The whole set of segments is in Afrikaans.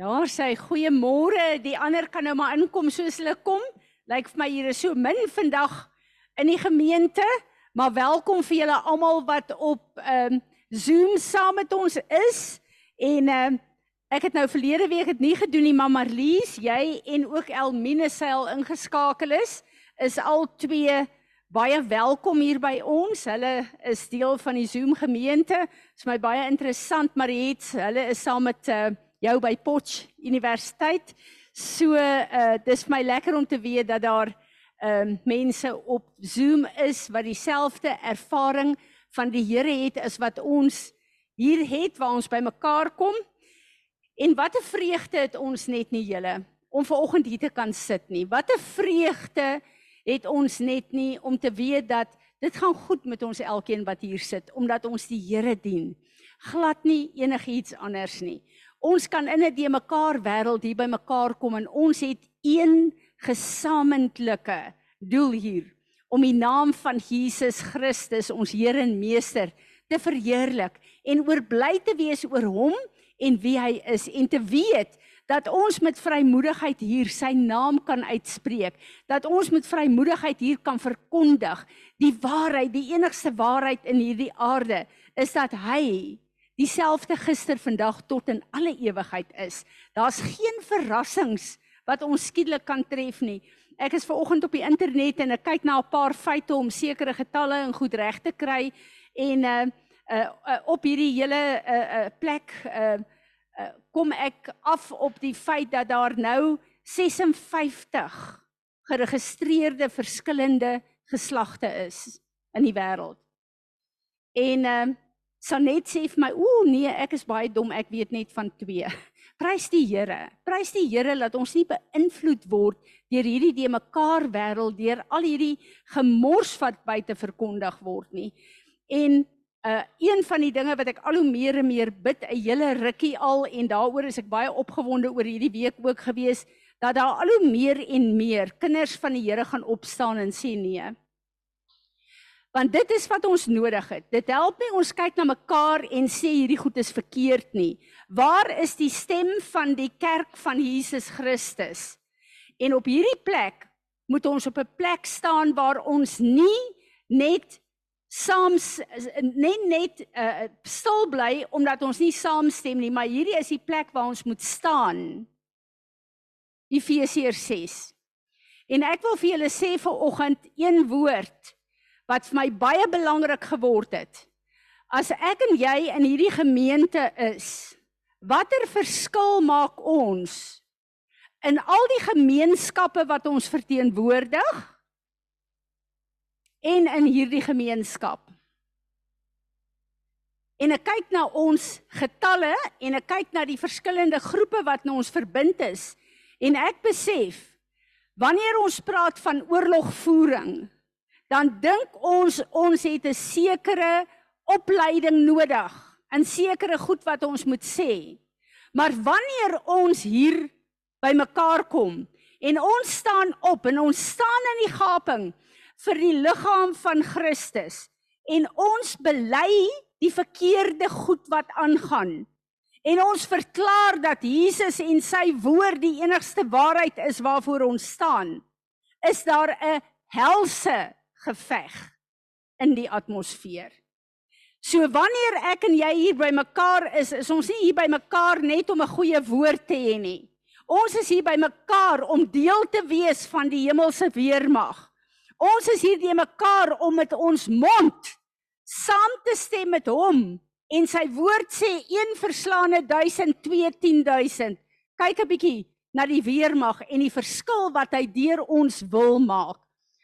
Daar sê goeiemôre. Die ander kan nou maar inkom soos hulle kom. Lyk vir my hier is so min vandag in die gemeente, maar welkom vir julle almal wat op ehm um, Zoom saam met ons is. En ehm uh, ek het nou verlede week dit nie gedoen nie, maar Marlies, jy en ook Elmine seil ingeskakel is, is al twee baie welkom hier by ons. Hulle is deel van die Zoom gemeente. Dit is my baie interessant, Mariet. Hulle is saam met uh, jou by Potch Universiteit. So uh dis vir my lekker om te weet dat daar ehm uh, mense op Zoom is wat dieselfde ervaring van die Here het as wat ons hier het waar ons bymekaar kom. En wat 'n vreugde het ons net nie julle om ver oggend hier te kan sit nie. Wat 'n vreugde het ons net nie om te weet dat dit gaan goed met ons elkeen wat hier sit omdat ons die Here dien. Glad nie enigiets anders nie. Ons kan in 'n die mekaar wêreld hier by mekaar kom en ons het een gesamentlike doel hier om die naam van Jesus Christus, ons Here en Meester, te verheerlik en oor bly te wees oor hom en wie hy is en te weet dat ons met vrymoedigheid hier sy naam kan uitspreek, dat ons met vrymoedigheid hier kan verkondig die waarheid, die enigste waarheid in hierdie aarde is dat hy dieselfde gister, vandag tot in alle ewigheid is. Daar's geen verrassings wat ons skielik kan tref nie. Ek is ver oggend op die internet en ek kyk na 'n paar feite om sekere getalle en goed reg te kry en uh, uh, uh op hierdie hele uh, uh plek uh, uh kom ek af op die feit dat daar nou 56 geregistreerde verskillende geslagte is in die wêreld. En uh Sanet sê vir my, "Ooh nee, ek is baie dom, ek weet net van 2." Prys die Here. Prys die Here dat ons nie beïnvloed word deur hierdie die mekaar wêreld, deur al hierdie gemors wat buite verkondig word nie. En uh een van die dinge wat ek al hoe meer en meer bid 'n hele rukkie al en daaroor is ek baie opgewonde oor hierdie week ook gewees dat daar al hoe meer en meer kinders van die Here gaan opstaan en sê nee. Want dit is wat ons nodig het. Dit help nie ons kyk na mekaar en sê hierdie goed is verkeerd nie. Waar is die stem van die kerk van Jesus Christus? En op hierdie plek moet ons op 'n plek staan waar ons nie net saam net net uh, stil bly omdat ons nie saamstem nie, maar hierdie is die plek waar ons moet staan. Efesiërs 6. En ek wil vir julle sê vir oggend een woord wat vir my baie belangrik geword het. As ek en jy in hierdie gemeente is, watter verskil maak ons in al die gemeenskappe wat ons verteenwoordig en in hierdie gemeenskap? En ek kyk na ons getalle en ek kyk na die verskillende groepe wat nou ons verbind is en ek besef wanneer ons praat van oorlogvoering dan dink ons ons het 'n sekere opleiding nodig in sekere goed wat ons moet sê. Maar wanneer ons hier by mekaar kom en ons staan op en ons staan in die gaping vir die liggaam van Christus en ons bely die verkeerde goed wat aangaan en ons verklaar dat Jesus en sy woord die enigste waarheid is waarvoor ons staan is daar 'n helse geveg in die atmosfeer. So wanneer ek en jy hier by mekaar is, is ons nie hier by mekaar net om 'n goeie woord te hê nie. Ons is hier by mekaar om deel te wees van die hemelse weermag. Ons is hier by mekaar om met ons mond saam te stem met hom en sy woord sê een verslaane 1000 2 10000. Kyk 'n bietjie na die weermag en die verskil wat hy deur ons wil maak.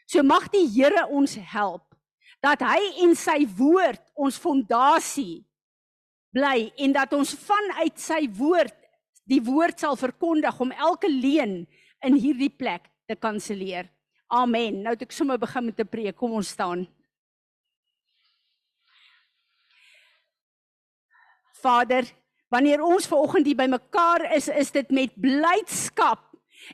So mag die Here ons help dat hy en sy woord ons fondasie bly en dat ons vanuit sy woord die woord sal verkondig om elke leuen in hierdie plek te kanselleer. Amen. Nou het ek sommer begin met 'n preek. Kom ons staan. Vader, wanneer ons ver oggend hier bymekaar is, is dit met blydskap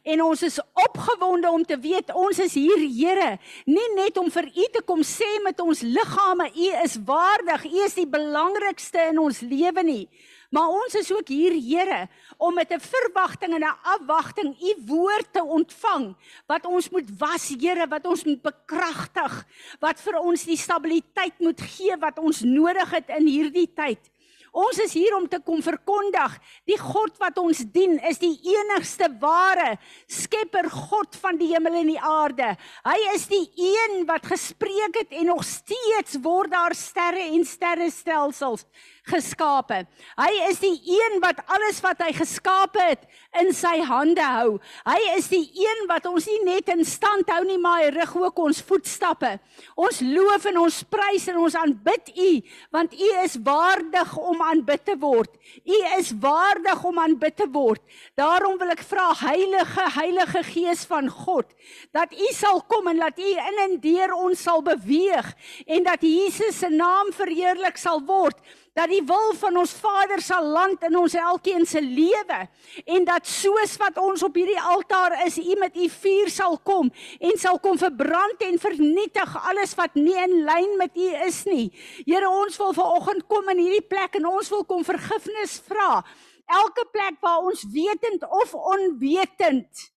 En ons is opgewonde om te weet ons is hier Here, nie net om vir U te kom sê met ons liggame U is waardig, U is die belangrikste in ons lewe nie, Maar ons is ook hier, Here, om met 'n verwagting en 'n afwagting u woord te ontvang wat ons moet was, Here, wat ons moet bekragtig, wat vir ons die stabiliteit moet gee wat ons nodig het in hierdie tyd. Ons is hier om te kom verkondig, die God wat ons dien is die enigste ware Skepper God van die hemel en die aarde. Hy is die een wat gespreek het en nog steeds word daar sterre en sterrestelsels geskape. Hy is die een wat alles wat hy geskape het in sy hande hou. Hy is die een wat ons nie net in stand hou nie, maar hy rig ook ons voetstappe. Ons loof en ons prys en ons aanbid U, want U is waardig om aanbid te word. U is waardig om aanbid te word. Daarom wil ek vra Heilige Heilige Gees van God, dat U sal kom en dat U in en deur ons sal beweeg en dat Jesus se naam verheerlik sal word dat die wil van ons Vader sal land in ons elkeen se lewe en dat soos wat ons op hierdie altaar is, U met U vuur sal kom en sal kom verbrand en vernietig alles wat nie in lyn met U is nie. Here, ons wil vanoggend kom in hierdie plek en ons wil kom vergifnis vra. Elke plek waar ons wetend of onwetend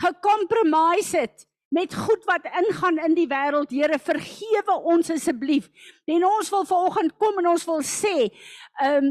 gekompromise het met goed wat ingaan in die wêreld. Here, vergewe ons asseblief. En ons wil vanoggend kom en ons wil sê, ehm um,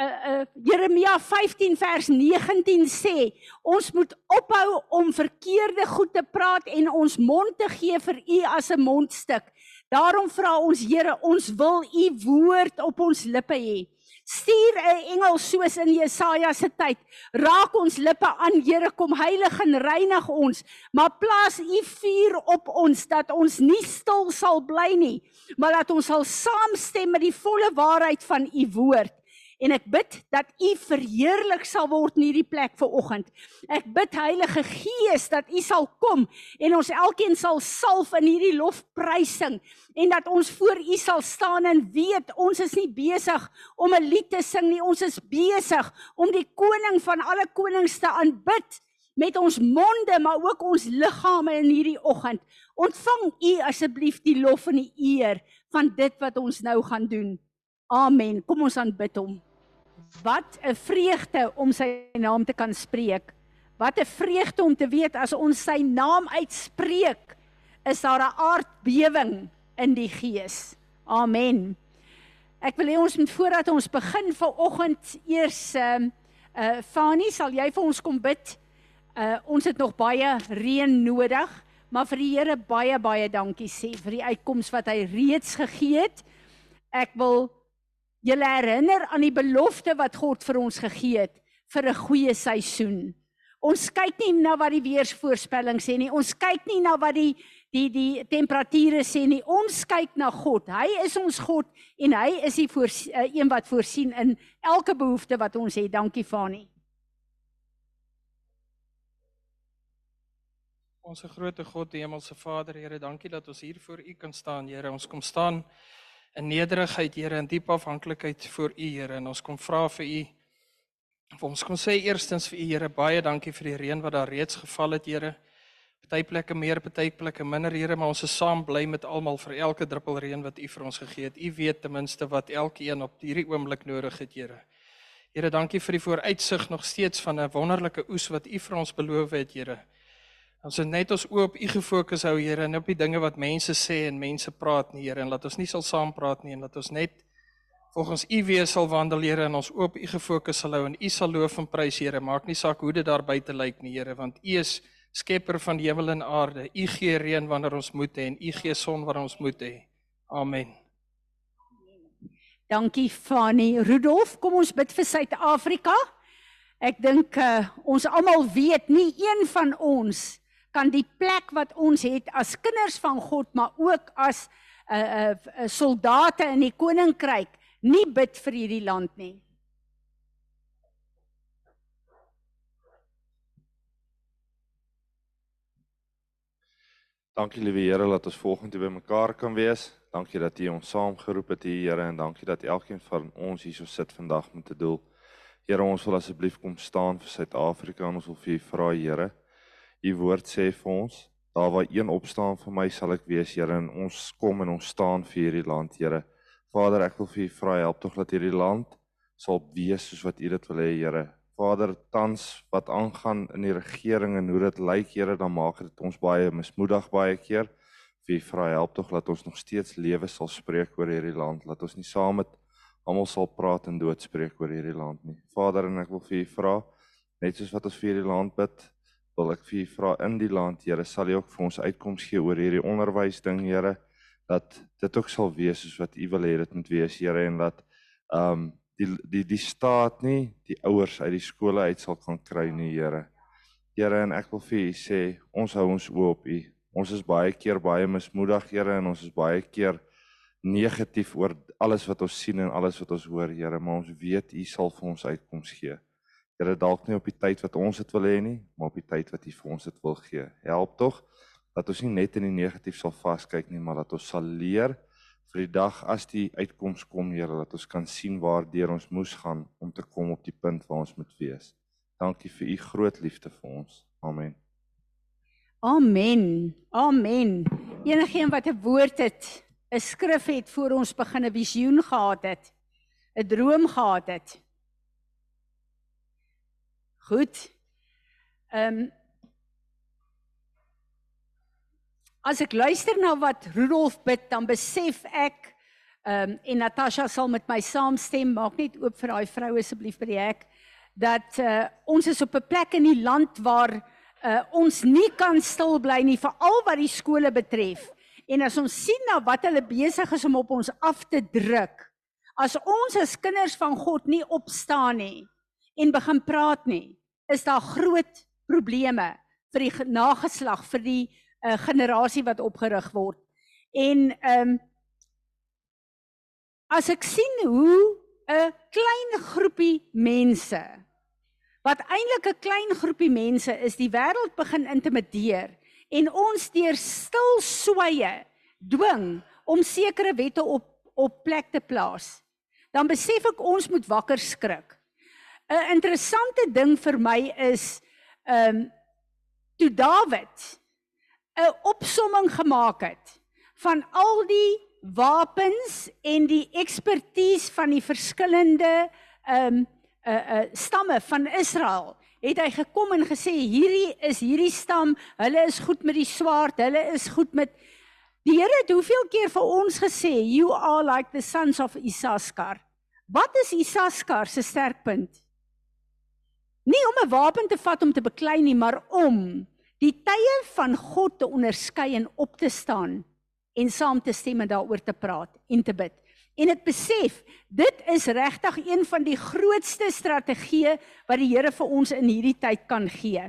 uh, uh, Jeremia 15 vers 19 sê, ons moet ophou om verkeerde goed te praat en ons mond te gee vir U as 'n mondstuk. Daarom vra ons Here, ons wil U woord op ons lippe hê. Stuur 'n engel soos in Jesaja se tyd. Raak ons lippe aan, Here, kom heilig en reinig ons, maar plaas U vuur op ons dat ons nie stil sal bly nie, maar dat ons sal saamstem met die volle waarheid van U woord en ek bid dat U verheerlik sal word in hierdie plek vanoggend. Ek bid Heilige Gees dat U sal kom en ons elkeen sal salf in hierdie lofprysing en dat ons voor U sal staan en weet ons is nie besig om 'n lied te sing nie, ons is besig om die koning van alle konings te aanbid met ons monde maar ook ons liggame in hierdie oggend. Ontvang U asseblief die lof en die eer van dit wat ons nou gaan doen. Amen. Kom ons aanbid hom. Wat 'n vreugde om sy naam te kan spreek. Wat 'n vreugde om te weet as ons sy naam uitspreek, is daar 'n aardbewing in die gees. Amen. Ek wil hê ons moet voordat ons begin vanoggend eers ehm uh, uh Fani, sal jy vir ons kom bid? Uh ons het nog baie reën nodig, maar vir die Here baie baie dankie sê vir die uitkoms wat hy reeds gegee het. Ek wil julle herinner aan die belofte wat God vir ons gegee het vir 'n goeie seisoen. Ons kyk nie na wat die weersvoorspelling sê nie. Ons kyk nie na wat die die die temperature sê nie. Ons kyk na God. Hy is ons God en hy is die voor, uh, een wat voorsien in elke behoefte wat ons het. Dankie Fani. Ons grote God, die hemelse Vader, Here, dankie dat ons hier voor U kan staan, Here. Ons kom staan in nederigheid, Here, in diep afhanklikheid voor U, Here. En ons kom vra vir U. Vir ons kom sê eerstens vir U, Here, baie dankie vir die reën wat daar reeds geval het, Here. Party plekke meer, party plekke minder, Here, maar ons is saam bly met almal vir elke druppel reën wat U vir ons gegee het. U weet ten minste wat elkeen op hierdie oomblik nodig het, Here. Here, dankie vir die vooruitsig nog steeds van 'n wonderlike oes wat U vir ons beloof het, Here. Ons het net ons oop U gefokus hou Here en op die dinge wat mense sê en mense praat nie Here en laat ons nie sal saam praat nie en laat ons net volgens U wees sal wandel Here en ons oop U gefokus sal hou en U sal loof en prys Here. Maak nie saak hoe dit daar buite lyk nie Here want U is skepper van die hemel en aarde. U gee reën wanneer ons moet hê en U gee son wanneer ons moet hê. Amen. Dankie Fanny Rudolf kom ons bid vir Suid-Afrika. Ek dink uh, ons almal weet nie een van ons kan die plek wat ons het as kinders van God, maar ook as 'n uh, 'n uh, uh, soldate in die koninkryk nie bid vir hierdie land nie. Dankie liewe Here dat ons volgende by mekaar kan wees. Dankie dat U ons saamgeroep het, Here, en dankie dat elkeen van ons hierso sit vandag met 'n doel. Here, ons wil asseblief kom staan vir Suid-Afrika en ons wil vir U vra, Here, U woord sê vir ons, daar waar een opstaan vir my sal ek wees, Here, en ons kom en ons staan vir hierdie land, Here. Vader, ek wil vir U vra help tog dat hierdie land sal wees soos wat U dit wil hê, Here. Vader, tans wat aangaan in die regering en hoe dit lyk, Here, dan maak dit ons baie mismoedig baie keer. Vir U vra help tog dat ons nog steeds lewe sal spreek oor hierdie land, dat ons nie saam met almal sal praat en dood spreek oor hierdie land nie. Vader, en ek wil vir U vra, net soos wat ons vir hierdie land bid, wil ek vir U vra in die land, Here, sal U ook vir ons uitkoms gee oor hierdie onderwys ding, Here, dat dit ook sal wees soos wat U wil hê dit moet wees, Here, en dat ehm um, die die die staat nie die ouers uit die skole uit sal kan kry nie, Here. Here, en ek wil vir U sê, ons hou ons oë op U. Ons is baie keer baie mismoedig, Here, en ons is baie keer negatief oor alles wat ons sien en alles wat ons hoor, Here, maar ons weet U sal vir ons uitkoms gee. Here, dalk nie op die tyd wat ons dit wil hê nie, maar op die tyd wat U vir ons dit wil gee. Help tog dat ons nie net in die negatief sal vaskyk nie, maar dat ons sal leer vir die dag as die uitkoms kom, Here, dat ons kan sien waardeur ons moes gaan om te kom op die punt waar ons moet wees. Dankie vir u groot liefde vir ons. Amen. Amen. Amen. Enigeen wat 'n woord het, 'n skrif het voor ons begin 'n visioen gehad het, 'n droom gehad het. Goed. Ehm um, As ek luister na wat Rudolf bid, dan besef ek ehm um, en Natasha sal met my saamstem, maak net oop vir daai vrou asseblief by die hek dat uh, ons is op 'n plek in die land waar uh, ons nie kan stil bly nie veral wat die skole betref. En as ons sien na wat hulle besig is om op ons af te druk, as ons as kinders van God nie opstaan nie en begin praat nie, is daar groot probleme vir die nageslag, vir die uh, generasie wat opgerig word. En ehm um, as ek sien hoe 'n klein groepie mense wat eintlik 'n klein groepie mense is, die wêreld begin intimideer en ons deur stil sweye dwing om sekere wette op op plek te plaas. Dan besef ek ons moet wakker skrik. 'n Interessante ding vir my is ehm um, toe Dawid 'n opsomming gemaak het van al die wapens en die ekspertise van die verskillende ehm um, uh uh stamme van Israel het hy gekom en gesê hierdie is hierdie stam, hulle is goed met die swaard, hulle is goed met Die Here het hoeveel keer vir ons gesê you are like the sons of Issachar. Wat is Issachar se sterkpunt? Nie om 'n wapen te vat om te beklei nie, maar om die tye van God te onderskei en op te staan en saam te stem en daaroor te praat en te bid. En ek besef, dit is regtig een van die grootste strategieë wat die Here vir ons in hierdie tyd kan gee.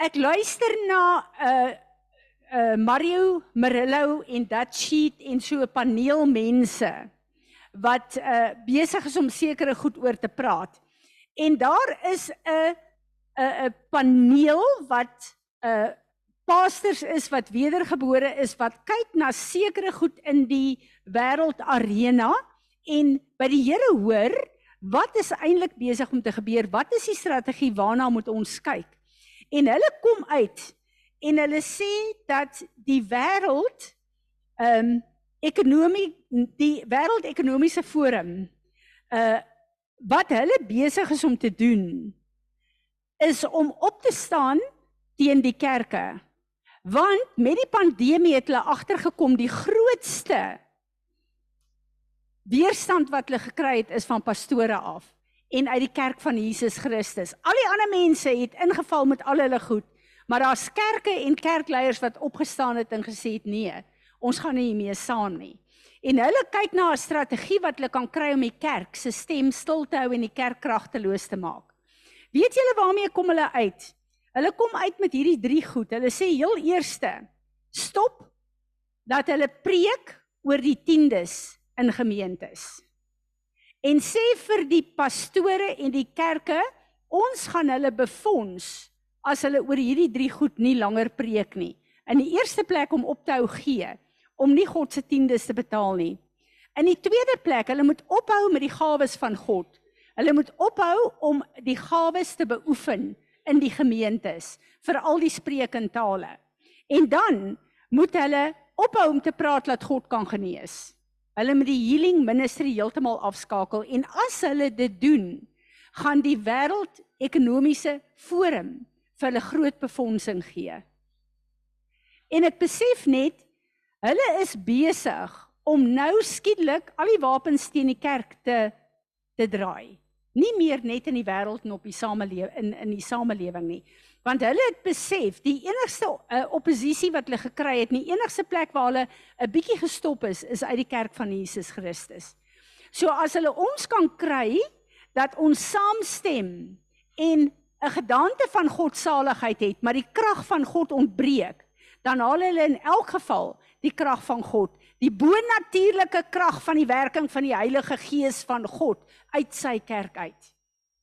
Ek luister na 'n uh, uh Mario Murillo en dat sheet en so 'n paneel mense wat uh besig is om sekere goed oor te praat. En daar is 'n 'n 'n paneel wat 'n uh, pastors is wat wedergebore is wat kyk na sekere goed in die wêreld arena en by die Here hoor wat is eintlik besig om te gebeur? Wat is die strategie waarna moet ons kyk? En hulle kom uit en hulle sê dat die wêreld ehm um, ekonomie die wêreld ekonomiese forum uh wat hulle besig is om te doen is om op te staan teen die kerke. Want met die pandemie het hulle agtergekom die grootste weerstand wat hulle gekry het is van pastore af en uit die kerk van Jesus Christus. Al die ander mense het ingeval met al hulle goed, maar daar's kerke en kerkleiers wat opgestaan het en gesê het nee, ons gaan nie mee saam nie. En hulle kyk na 'n strategie wat hulle kan kry om die kerk se stem stil te hou en die kerk kragteloos te maak. Weet julle waarmee kom hulle uit? Hulle kom uit met hierdie drie goed. Hulle sê heel eerste, stop dat hulle preek oor die tiendes in gemeentes. En sê vir die pastore en die kerke, ons gaan hulle befonds as hulle oor hierdie drie goed nie langer preek nie. In die eerste plek om op te hou gee, om nie God se tiendes te betaal nie. In die tweede plek, hulle moet ophou met die gawes van God. Hulle moet ophou om die gawes te beoefen in die gemeentes vir al die spreekentale. En dan moet hulle ophou om te praat dat God kan genees. hulle met die healing ministry heeltemal afskakel en as hulle dit doen, gaan die wêreld ekonomiese forum vir hulle groot befondsing gee. En ek besef net hulle is besig om nou skielik al die wapens teen die kerk te te draai. Nie meer net in die wêreld en op die samelewing in in die samelewing nie. Want hulle het besef die enigste uh, oppositie wat hulle gekry het, die enigste plek waar hulle 'n bietjie gestop is, is uit die kerk van Jesus Christus. So as hulle ons kan kry dat ons saamstem en 'n gedagte van God saligheid het, maar die krag van God ontbreek, dan haal hulle in elk geval die krag van God, die bonatuurlike krag van die werking van die Heilige Gees van God uit sy kerk uit.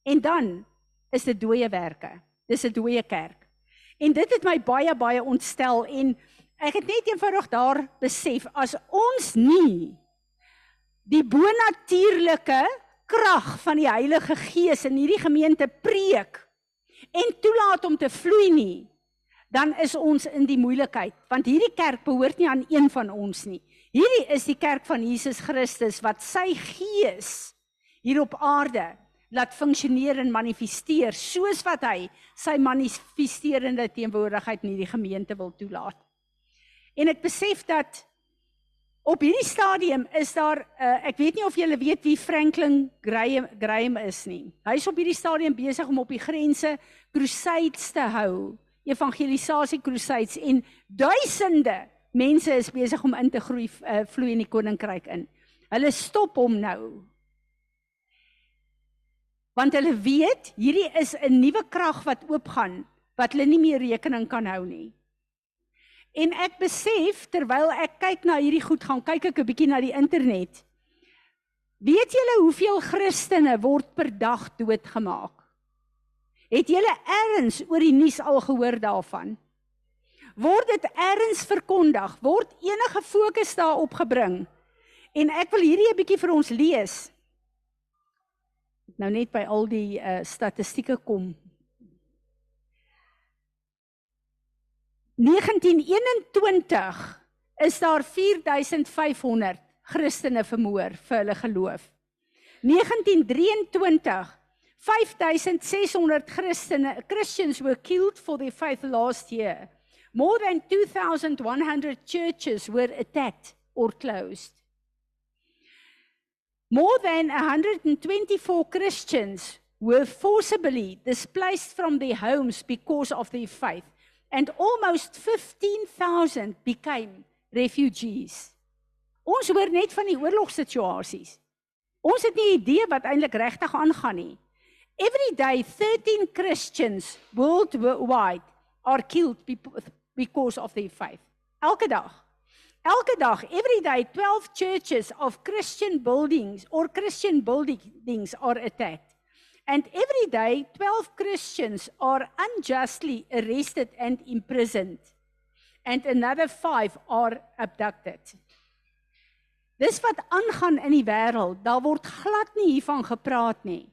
En dan is dit dooie werke. Dis 'n dooie kerk. En dit het my baie baie ontstel en ek het net eenvoudig daar besef as ons nie die bonatuurlike krag van die Heilige Gees in hierdie gemeente preek en toelaat om te vloei nie, dan is ons in die moeilikheid, want hierdie kerk behoort nie aan een van ons nie. Hierdie is die kerk van Jesus Christus wat sy gees hier op aarde laat funksioneer en manifesteer soos wat hy sy manifesterende teenwoordigheid in hierdie gemeente wil toelaat. En ek besef dat op hierdie stadium is daar uh, ek weet nie of julle weet wie Franklin Graham Graham is nie. Hy's op hierdie stadium besig om op die grense crusades te hou, evangelisasie crusades en duisende mense is besig om in te groei uh, vloei in die koninkryk in. Hulle stop hom nou. Want hulle weet hierdie is 'n nuwe krag wat oopgaan wat hulle nie meer rekening kan hou nie. En ek besef terwyl ek kyk na hierdie goed gaan kyk ek 'n bietjie na die internet. Weet julle hoeveel Christene word per dag doodgemaak? Het julle eers oor die nuus al gehoor daarvan? Word dit eers verkondig? Word enige fokus daarop gebring? En ek wil hierdie 'n bietjie vir ons lees. Nou net by al die uh, statistieke kom 1921 is daar 4500 Christene vermoor vir hulle geloof. 1923 5600 Christene Christians were killed for their faith last year. More than 2100 churches were attacked or closed. More than 124 Christians were forcibly displaced from their homes because of their faith and almost 15,000 became refugees. Ons hoor net van die oorlogssituasies. Ons het nie idee wat eintlik regtig aangaan nie. Every day 13 Christians worldwide are killed because of their faith. Elke dag. Elke dag, every day 12 churches of Christian buildings or Christian buildings are attacked. And every day 12 Christians are unjustly arrested and imprisoned. And another 5 are abducted. Dis wat aangaan in die wêreld. Daar word glad nie hiervan gepraat nie.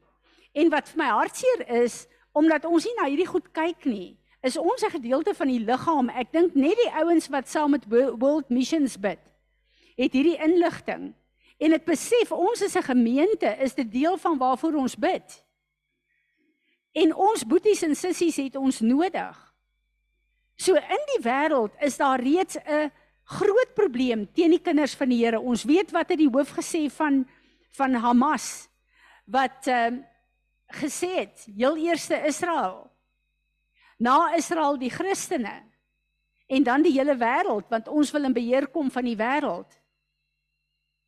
En wat vir my hartseer is, omdat ons nie na hierdie goed kyk nie, is ons 'n gedeelte van die liggaam. Ek dink net die ouens wat saam met World Missions bid, het hierdie inligting. En ek besef ons is 'n gemeente, is dit deel van waarvoor ons bid. En ons boeties en sissies het ons nodig. So in die wêreld is daar reeds 'n groot probleem teen die kinders van die Here. Ons weet wat het die hoof gesê van van Hamas wat ehm uh, gesê het, heel eerste Israel. Na Israel die Christene en dan die hele wêreld want ons wil in beheer kom van die wêreld.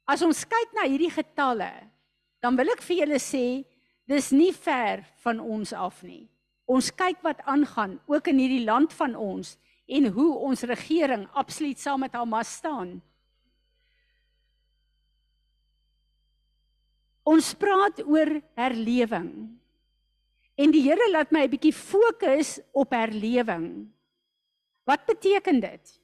As ons kyk na hierdie getalle, dan wil ek vir julle sê dis nie ver van ons af nie. Ons kyk wat aangaan ook in hierdie land van ons en hoe ons regering absoluut saam met Hamas staan. Ons praat oor herlewing. En die Here laat my 'n bietjie fokus op herlewing. Wat beteken dit?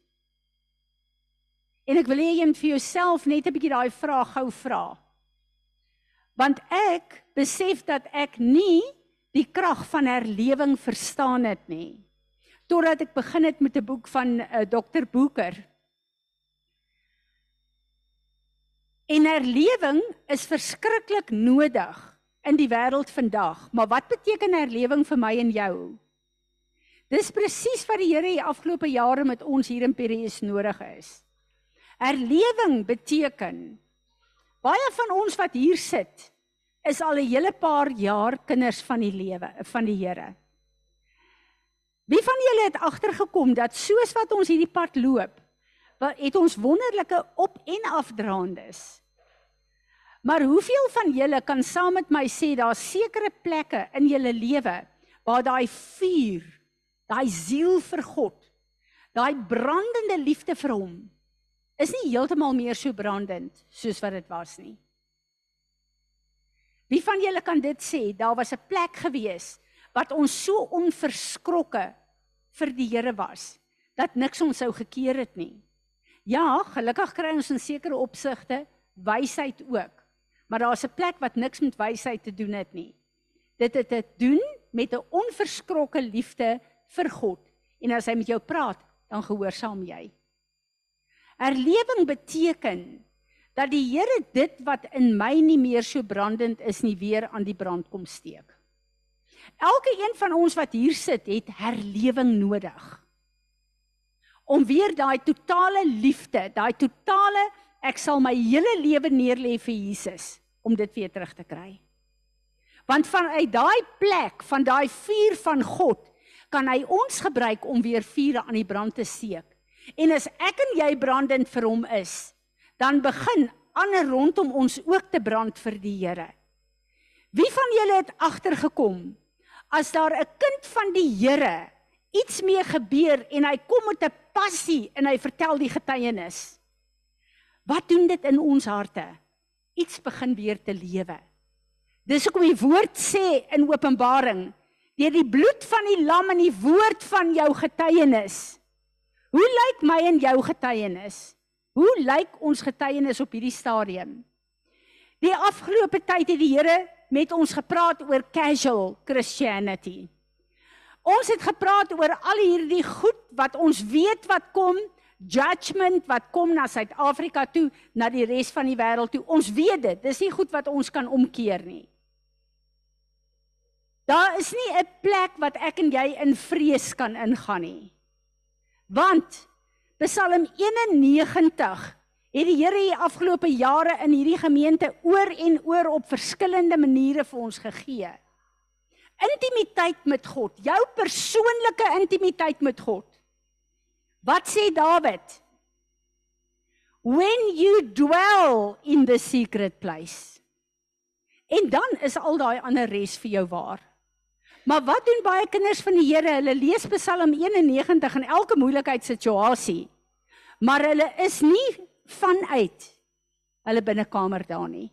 En ek wil hê jy moet vir jouself net 'n bietjie daai vraag gou vra want ek besef dat ek nie die krag van herlewing verstaan het nie totdat ek begin het met 'n boek van uh, eh, Dr Boeker En herlewing is verskriklik nodig in die wêreld vandag. Maar wat beteken herlewing vir my en jou? Dis presies wat die Here die afgelope jare met ons hier in Piraeus nodig is. Herlewing beteken baie van ons wat hier sit is al 'n hele paar jaar kinders van die lewe van die Here. Wie van julle het agtergekom dat soos wat ons hierdie pad loop, het ons wonderlike op en afdraandes. Maar hoeveel van julle kan saam met my sê daar's sekere plekke in julle lewe waar daai vuur, daai siel vir God, daai brandende liefde vir hom is nie heeltemal meer so brandend soos wat dit was nie. Wie van julle kan dit sê? Daar was 'n plek gewees wat ons so onverskrokke vir die Here was dat niks ons sou gekeer het nie. Ja, gelukkig kry ons in sekere opsigte wysheid ook. Maar daar's 'n plek wat niks met wysheid te doen het nie. Dit het te doen met 'n onverskrokke liefde vir God. En as hy met jou praat, dan gehoorsaam jy. Erlewing beteken dat die Here dit wat in my nie meer so brandend is nie weer aan die brand kom steek. Elke een van ons wat hier sit, het herlewing nodig. Om weer daai totale liefde, daai totale ek sal my hele lewe neerlê vir Jesus om dit weer terug te kry. Want vanuit daai plek, van daai vuur van God, kan hy ons gebruik om weer vure aan die brand te steek. En as ek en jy brandend vir hom is, dan begin ander rondom ons ook te brand vir die Here. Wie van julle het agtergekom as daar 'n kind van die Here iets mee gebeur en hy kom met 'n passie en hy vertel die getuienis. Wat doen dit in ons harte? Iets begin weer te lewe. Dis hoekom die woord sê in Openbaring, deur die bloed van die lam en die woord van jou getuienis. Hoe lyk my en jou getuienis? Hoe lyk ons getuienis op hierdie stadium? Die afgelope tyd het die Here met ons gepraat oor casual Christianity. Ons het gepraat oor al hierdie goed wat ons weet wat kom, judgment wat kom na Suid-Afrika toe, na die res van die wêreld toe. Ons weet dit. Dis nie goed wat ons kan omkeer nie. Daar is nie 'n plek wat ek en jy in vrees kan ingaan nie. Want Psalm 91 het die Here hier afgelope jare in hierdie gemeente oor en oor op verskillende maniere vir ons gegee. Intimiteit met God, jou persoonlike intimiteit met God. Wat sê Dawid? When you dwell in the secret place. En dan is al daai ander res vir jou waar. Maar wat doen baie kinders van die Here? Hulle lees Psalm 91 in elke moeilikheidssituasie. Maar hulle is nie vanuit hulle binnekamer daar nie.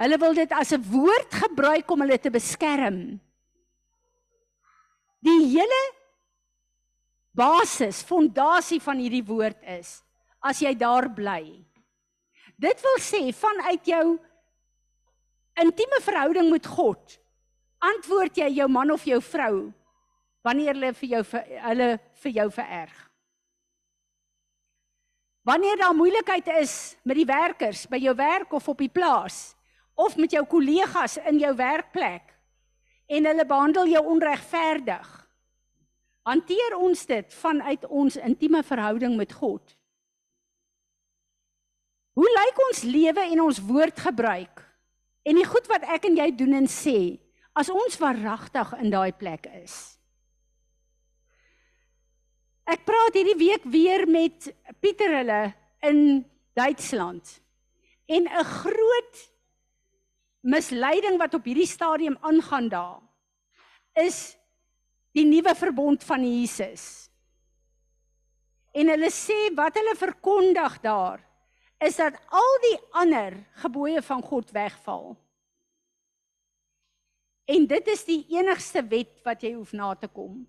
Hulle wil dit as 'n woord gebruik om hulle te beskerm. Die hele basis, fondasie van hierdie woord is as jy daar bly. Dit wil sê vanuit jou intieme verhouding met God antwoord jy jou man of jou vrou wanneer hulle vir jou hulle vir jou vererg. Wanneer daar moeilikheid is met die werkers by jou werk of op die plaas of met jou kollegas in jou werkplek en hulle behandel jou onregverdig, hanteer ons dit vanuit ons intieme verhouding met God. Hoe lyk ons lewe en ons woordgebruik en die goed wat ek en jy doen en sê as ons waaragtig in daai plek is. Ek praat hierdie week weer met Pieter hulle in Duitsland. En 'n groot misleiding wat op hierdie stadium aangaan daar is die nuwe verbond van Jesus. En hulle sê wat hulle verkondig daar is dat al die ander gebooie van God wegval. En dit is die enigste wet wat jy hoef na te kom.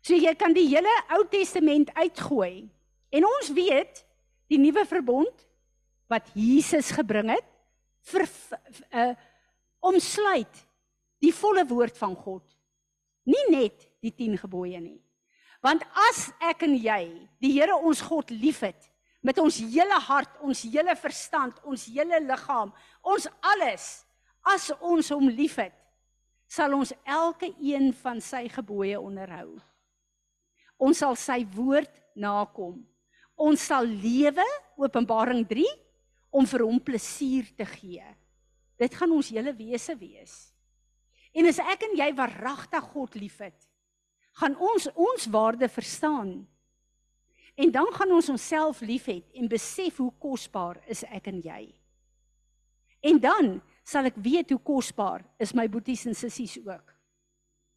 So jy kan die hele Ou Testament uitgooi. En ons weet die nuwe verbond wat Jesus gebring het vir uh omsluit die volle woord van God. Nie net die 10 gebooie nie. Want as ek en jy die Here ons God liefhet, met ons hele hart, ons hele verstand, ons hele liggaam, ons alles as ons hom liefhet, sal ons elke een van sy gebooie onderhou. Ons sal sy woord nakom. Ons sal lewe, Openbaring 3, om vir hom plesier te gee. Dit gaan ons hele wese wees. En as ek en jy waaragtig God liefhet, gaan ons ons waarde verstaan. En dan gaan ons onsself liefhet en besef hoe kosbaar is ek en jy. En dan sal ek weet hoe kosbaar is my boeties en sissies ook.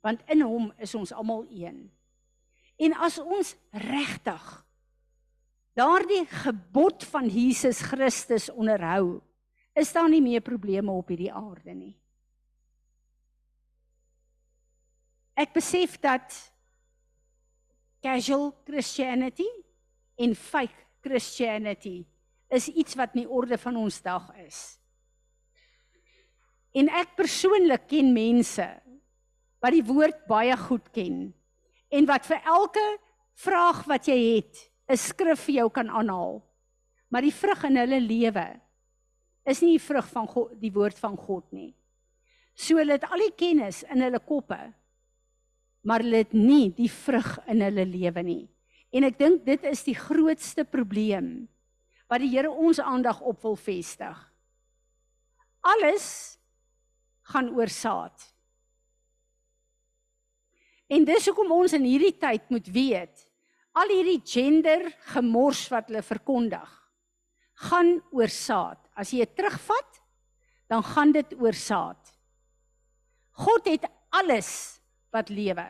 Want in hom is ons almal een. En as ons regtig daardie gebod van Jesus Christus onderhou, is daar nie meer probleme op hierdie aarde nie. Ek besef dat casual Christianity en fake Christianity is iets wat nie orde van ons dag is. En ek persoonlik ken mense wat die woord baie goed ken en wat vir elke vraag wat jy het, 'n skrif vir jou kan aanhaal. Maar die vrug in hulle lewe is nie die vrug van God, die woord van God nie. So hulle het al die kennis in hulle koppe, maar hulle het nie die vrug in hulle lewe nie. En ek dink dit is die grootste probleem wat die Here ons aandag op wil vestig. Alles gaan oor saad. En dis hoekom ons in hierdie tyd moet weet, al hierdie gender gemors wat hulle verkondig, gaan oor saad. As jy dit terugvat, dan gaan dit oor saad. God het alles wat lewe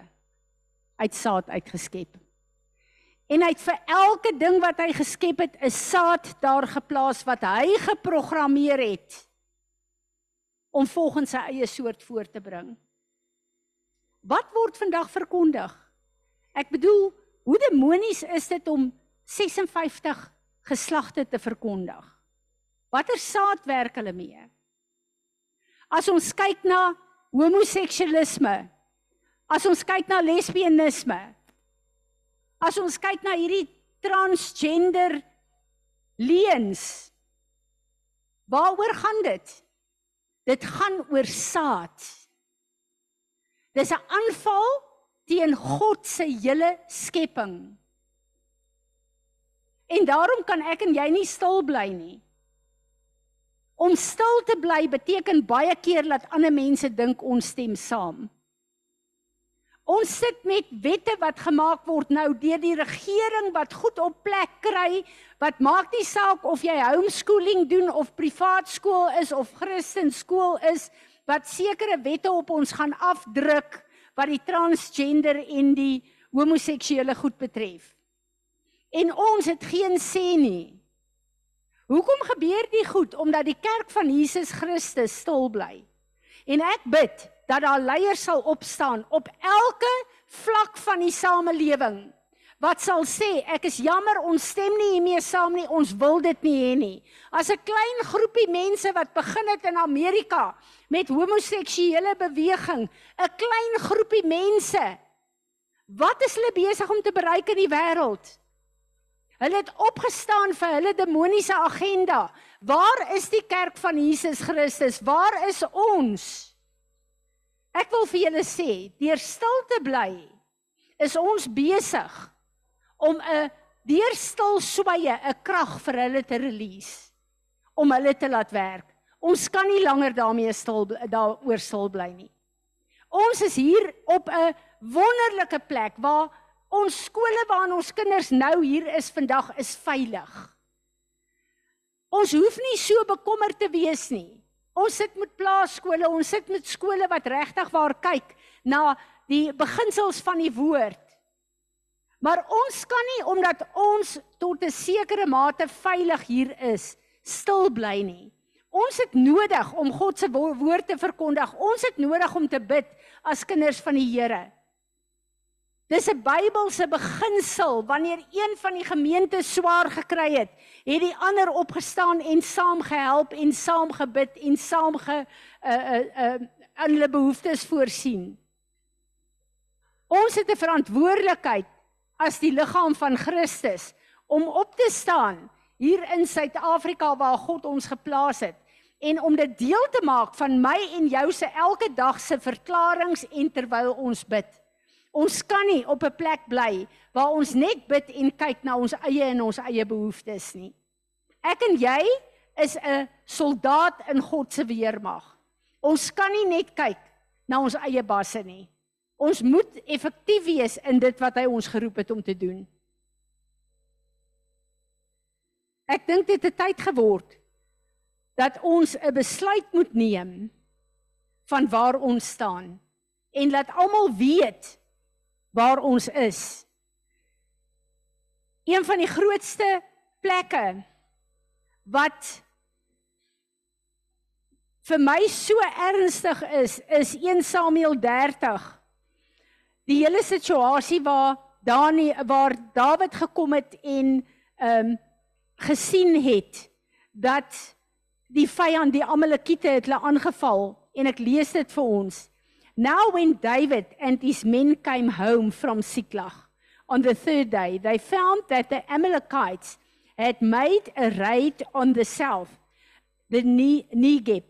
uit saad uitgeskep. En hy het vir elke ding wat hy geskep het, 'n saad daar geplaas wat hy geprogrammeer het om volgens sy eie soort voor te bring. Wat word vandag verkondig? Ek bedoel, hoe demonies is dit om 56 geslagte te verkondig? Watter saad werk hulle mee? As ons kyk na homoseksualisme, as ons kyk na lesbienisme, as ons kyk na hierdie transgender leuns, waaroor gaan dit? Dit gaan oor saad. Dis 'n aanval teen God se hele skepping. En daarom kan ek en jy nie stil bly nie. Om stil te bly beteken baie keer dat ander mense dink ons stem saam. Ons sit met wette wat gemaak word nou deur die regering wat goed op plek kry, wat maak nie saak of jy homeschooling doen of privaat skool is of Christen skool is, wat sekere wette op ons gaan afdruk wat die transgender en die homoseksuele goed betref. En ons het geen sê nie. Hoekom gebeur dit goed omdat die kerk van Jesus Christus stil bly? En ek bid dat daar leiers sal opstaan op elke vlak van die samelewing wat sal sê ek is jammer ons stem nie hiermee saam nie ons wil dit nie hê nie. As 'n klein groepie mense wat begin het in Amerika met homoseksuele beweging 'n klein groepie mense wat is hulle besig om te bereik in die wêreld hulle het opgestaan vir hulle demoniese agenda. Waar is die kerk van Jesus Christus? Waar is ons? Ek wil vir julle sê deur stil te bly is ons besig om 'n deur stil sweye 'n krag vir hulle te release om hulle te laat werk. Ons kan nie langer daarmee stil daaroor stil bly nie. Ons is hier op 'n wonderlike plek waar ons skole waar ons kinders nou hier is vandag is veilig. Ons hoef nie so bekommerd te wees nie. Ons sit met plaaskole, ons sit met skole wat regtig waar kyk na die beginsels van die woord. Maar ons kan nie omdat ons tot 'n sekere mate veilig hier is, stil bly nie. Ons het nodig om God se woord te verkondig. Ons het nodig om te bid as kinders van die Here. Dis 'n Bybelse beginsel. Wanneer een van die gemeente swaar gekry het, het die ander opgestaan en saam gehelp en saam gebid en saam ge uh uh uh aan hulle behoeftes voorsien. Ons het 'n verantwoordelikheid as die liggaam van Christus om op te staan hier in Suid-Afrika waar God ons geplaas het en om dit deel te maak van my en jou se elke dag se verklaringe en terwyl ons bid. Ons kan nie op 'n plek bly waar ons net bid en kyk na ons eie en ons eie behoeftes nie. Ek en jy is 'n soldaat in God se weermag. Ons kan nie net kyk na ons eie basse nie. Ons moet effektief wees in dit wat hy ons geroep het om te doen. Ek dink dit het tyd geword dat ons 'n besluit moet neem van waar ons staan en laat almal weet waar ons is. Een van die grootste plekke wat vir my so ernstig is, is 1 Samuel 30. Die hele situasie waar Dani waar Dawid gekom het en ehm um, gesien het dat die vyand die Amalekiete het hulle aangeval en ek lees dit vir ons. Now when David and his men came home from Siklag on the third day they found that the Amalekites had made a raid on the south the Negev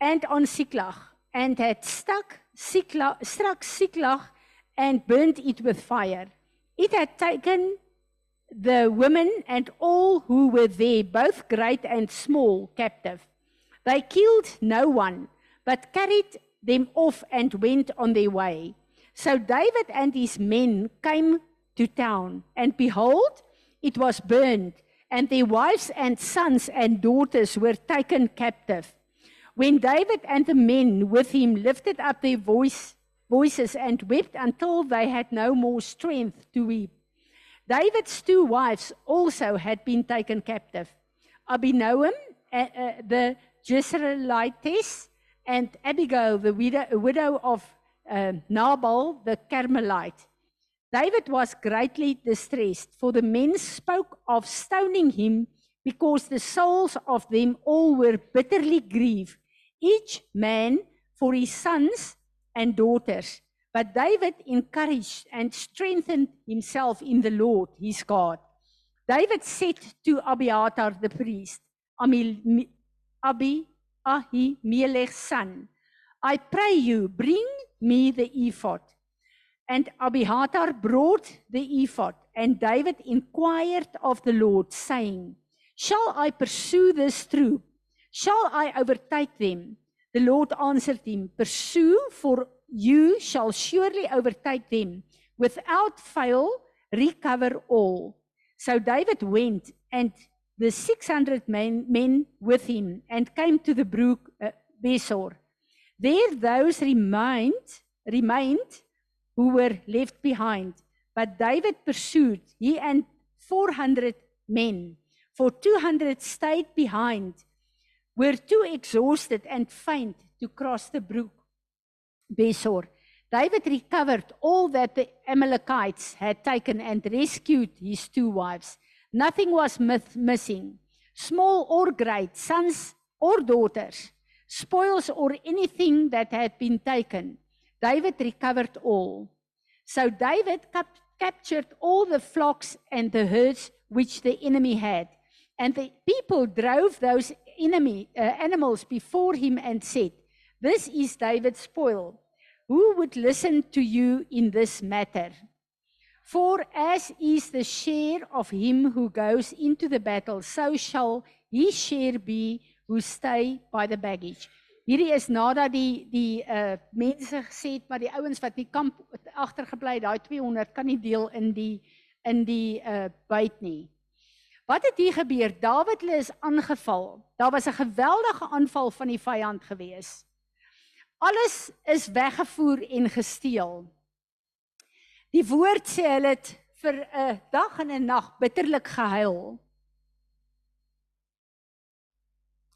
and on Siklag and had stuck Siklag struck Siklag and burnt it with fire. It had taken the women and all who were there, both great and small, captive. They killed no one, but carried them off and went on their way. So David and his men came to town, and behold, it was burned, and their wives and sons and daughters were taken captive. When David and the men with him lifted up their voice, voices and wept until they had no more strength to weep, David's two wives also had been taken captive. Abinoam, uh, uh, the Jezreelitess, and Abigail, the widow, widow of uh, Nabal, the Carmelite. David was greatly distressed, for the men spoke of stoning him because the souls of them all were bitterly grieved, each man for his sons and daughters. But David encouraged and strengthened himself in the Lord, his God. David said to Abiathar the priest, Abi Ahimelech's son, I pray you, bring me the ephod. And Abiathar brought the ephod, and David inquired of the Lord, saying, Shall I pursue this troop? Shall I overtake them? The Lord answered him, Pursue, for you shall surely overtake them. Without fail recover all. So david went and the 600 men, men with him and came to the brook uh, besor. There those remained remained who were left behind. But david pursued he and 400 men for 200 stayed behind were too exhausted and faint to cross the brook Besor. David recovered all that the Amalekites had taken and rescued his two wives. Nothing was missing, small or great, sons or daughters, spoils or anything that had been taken. David recovered all. So David cap- captured all the flocks and the herds which the enemy had. And the people drove those enemy uh, animals before him and said, This is David's spoil. Who would listen to you in this matter? For as is the share of him who goes into the battle, so shall his share be who stay by the baggage. Hierdie is nadat die die uh mense gesê het maar die ouens wat nie kamp agtergebly daai 200 kan nie deel in die in die uh byt nie. Wat het hier gebeur? Dawid is aangeval. Daar was 'n geweldige aanval van die vyand geweest. Alles is weggevoer en gesteel. Die woord sê hulle het vir 'n dag en 'n nag bitterlik gehuil.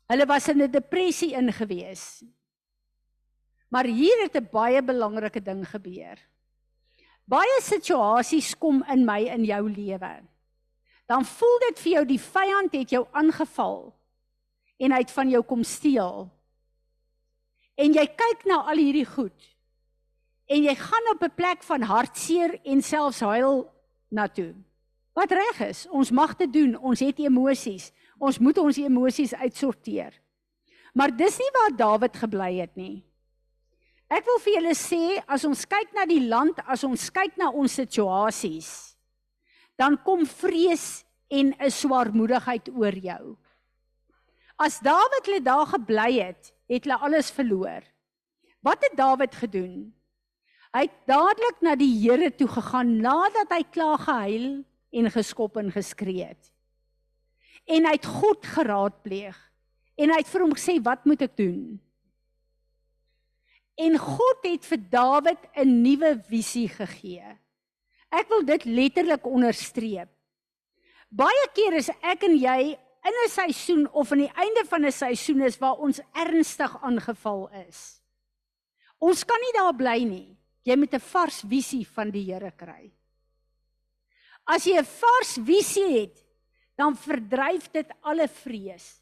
Hulle was in 'n depressie ingewees. Maar hier het 'n baie belangrike ding gebeur. Baie situasies kom in my in jou lewe. Dan voel dit vir jou die vyand het jou aangeval en hy het van jou kom steel en jy kyk na al hierdie goed en jy gaan op 'n plek van hartseer en selfs huil na toe. Wat reg is, ons mag dit doen. Ons het emosies. Ons moet ons emosies uitsorteer. Maar dis nie waar Dawid gebly het nie. Ek wil vir julle sê as ons kyk na die land, as ons kyk na ons situasies, dan kom vrees en 'n swaarmoedigheid oor jou. As Dawid hulle daar gebly het, het hulle alles verloor. Wat het Dawid gedoen? Hy het dadelik na die Here toe gegaan nadat hy klaar gehuil en geskop en geskree het. En hy het God geraadpleeg en hy het vir hom gesê wat moet ek doen? En God het vir Dawid 'n nuwe visie gegee. Ek wil dit letterlik onderstreep. Baie keer is ek en jy in 'n seisoen of aan die einde van 'n seisoen is waar ons ernstig aangeval is. Ons kan nie daar bly nie. Jy moet 'n vars visie van die Here kry. As jy 'n vars visie het, dan verdryf dit alle vrees.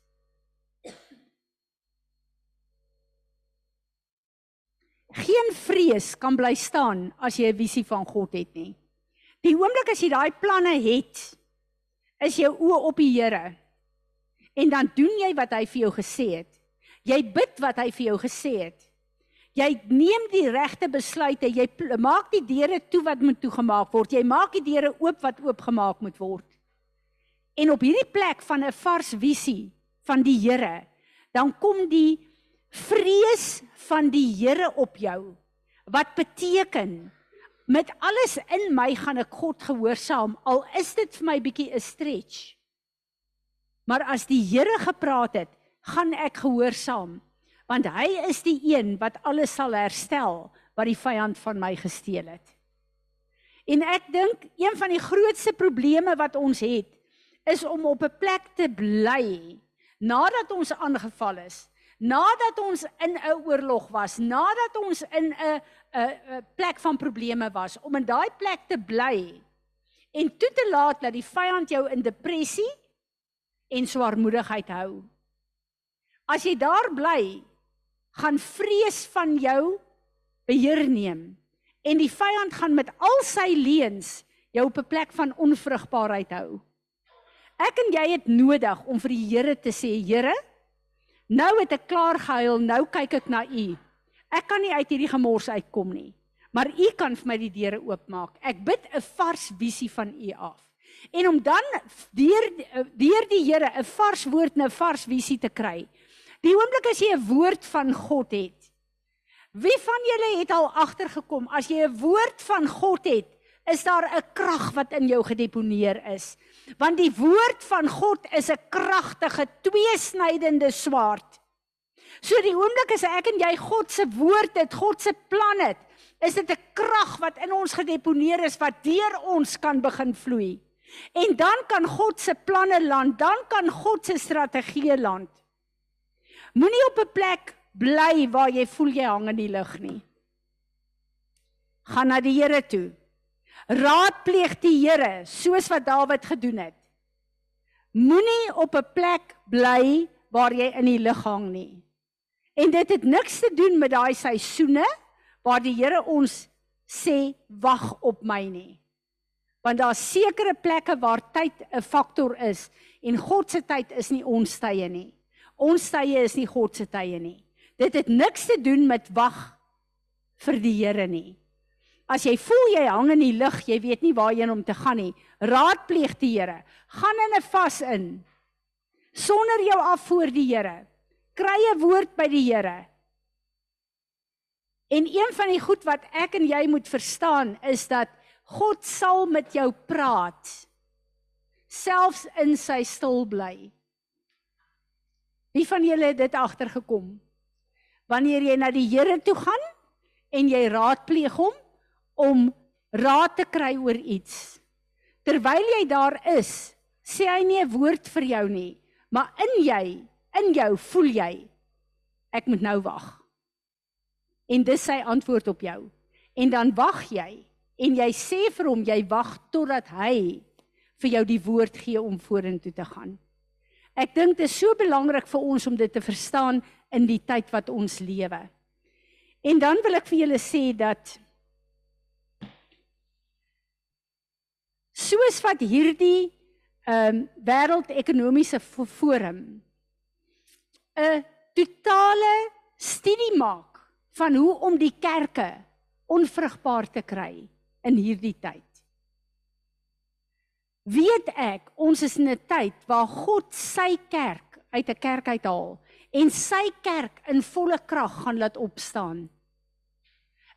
Geen vrees kan bly staan as jy 'n visie van God het nie. Die oomblik as jy daai planne het, is jou oë op die Here. En dan doen jy wat hy vir jou gesê het. Jy bid wat hy vir jou gesê het. Jy neem die regte besluite. Jy maak die deure toe wat moet toegemaak word. Jy maak die deure oop wat oopgemaak moet word. En op hierdie plek van 'n vars visie van die Here, dan kom die vrees van die Here op jou. Wat beteken met alles in my gaan ek God gehoorsaam al is dit vir my bietjie 'n stretch. Maar as die Here gepraat het, gaan ek gehoorsaam want hy is die een wat alles sal herstel wat die vyand van my gesteel het. En ek dink een van die grootste probleme wat ons het is om op 'n plek te bly nadat ons aangeval is, nadat ons in 'n oorlog was, nadat ons in 'n 'n plek van probleme was, om in daai plek te bly en toe te laat dat die vyand jou in depressie en swaarmoedigheid hou. As jy daar bly, gaan vrees van jou beheer neem en die vyand gaan met al sy leuns jou op 'n plek van onvrugbaarheid hou. Ek en jy het nodig om vir die Here te sê, Here, nou het ek klaar gehuil, nou kyk ek na U. Ek kan nie uit hierdie gemors uitkom nie, maar U kan vir my die deure oopmaak. Ek bid 'n vars visie van U af. En om dan deur deur die Here 'n vars woord en 'n vars visie te kry, Die oomblik as jy 'n woord van God het. Wie van julle het al agtergekom as jy 'n woord van God het, is daar 'n krag wat in jou gedeponeer is. Want die woord van God is 'n kragtige tweesnydende swaard. So die oomblik as ek en jy God se woord het, God se plan het, is dit 'n krag wat in ons gedeponeer is wat deur ons kan begin vloei. En dan kan God se planne land, dan kan God se strategie land. Moenie op 'n plek bly waar jy voel jy hang in die lug nie. Gaan na die Here toe. Raadpleeg die Here soos wat Dawid gedoen het. Moenie op 'n plek bly waar jy in die lug hang nie. En dit het niks te doen met daai seisoene waar die Here ons sê wag op my nie. Want daar's sekere plekke waar tyd 'n faktor is en God se tyd is nie ons tye nie. Ons tye is nie God se tye nie. Dit het niks te doen met wag vir die Here nie. As jy voel jy hang in die lug, jy weet nie waarheen om te gaan nie, raadpleeg die Here. Gaan in 'n vas in. Sonder jou af voor die Here. Kry 'n woord by die Here. En een van die goed wat ek en jy moet verstaan is dat God sal met jou praat selfs in sy stil bly. Wie van julle het dit agtergekom? Wanneer jy na die Here toe gaan en jy raadpleeg hom om raad te kry oor iets. Terwyl jy daar is, sê hy nie 'n woord vir jou nie, maar in jy, in jou voel jy ek moet nou wag. En dis sy antwoord op jou. En dan wag jy en jy sê vir hom jy wag totdat hy vir jou die woord gee om vorentoe te gaan. Ek dink dit is so belangrik vir ons om dit te verstaan in die tyd wat ons lewe. En dan wil ek vir julle sê dat soos wat hierdie ehm um, wêreldekonomiese forum 'n totale studie maak van hoe om die kerke onvrugbaar te kry in hierdie tyd. Weet ek, ons is in 'n tyd waar God sy kerk uit 'n kerk uithaal en sy kerk in volle krag gaan laat opstaan.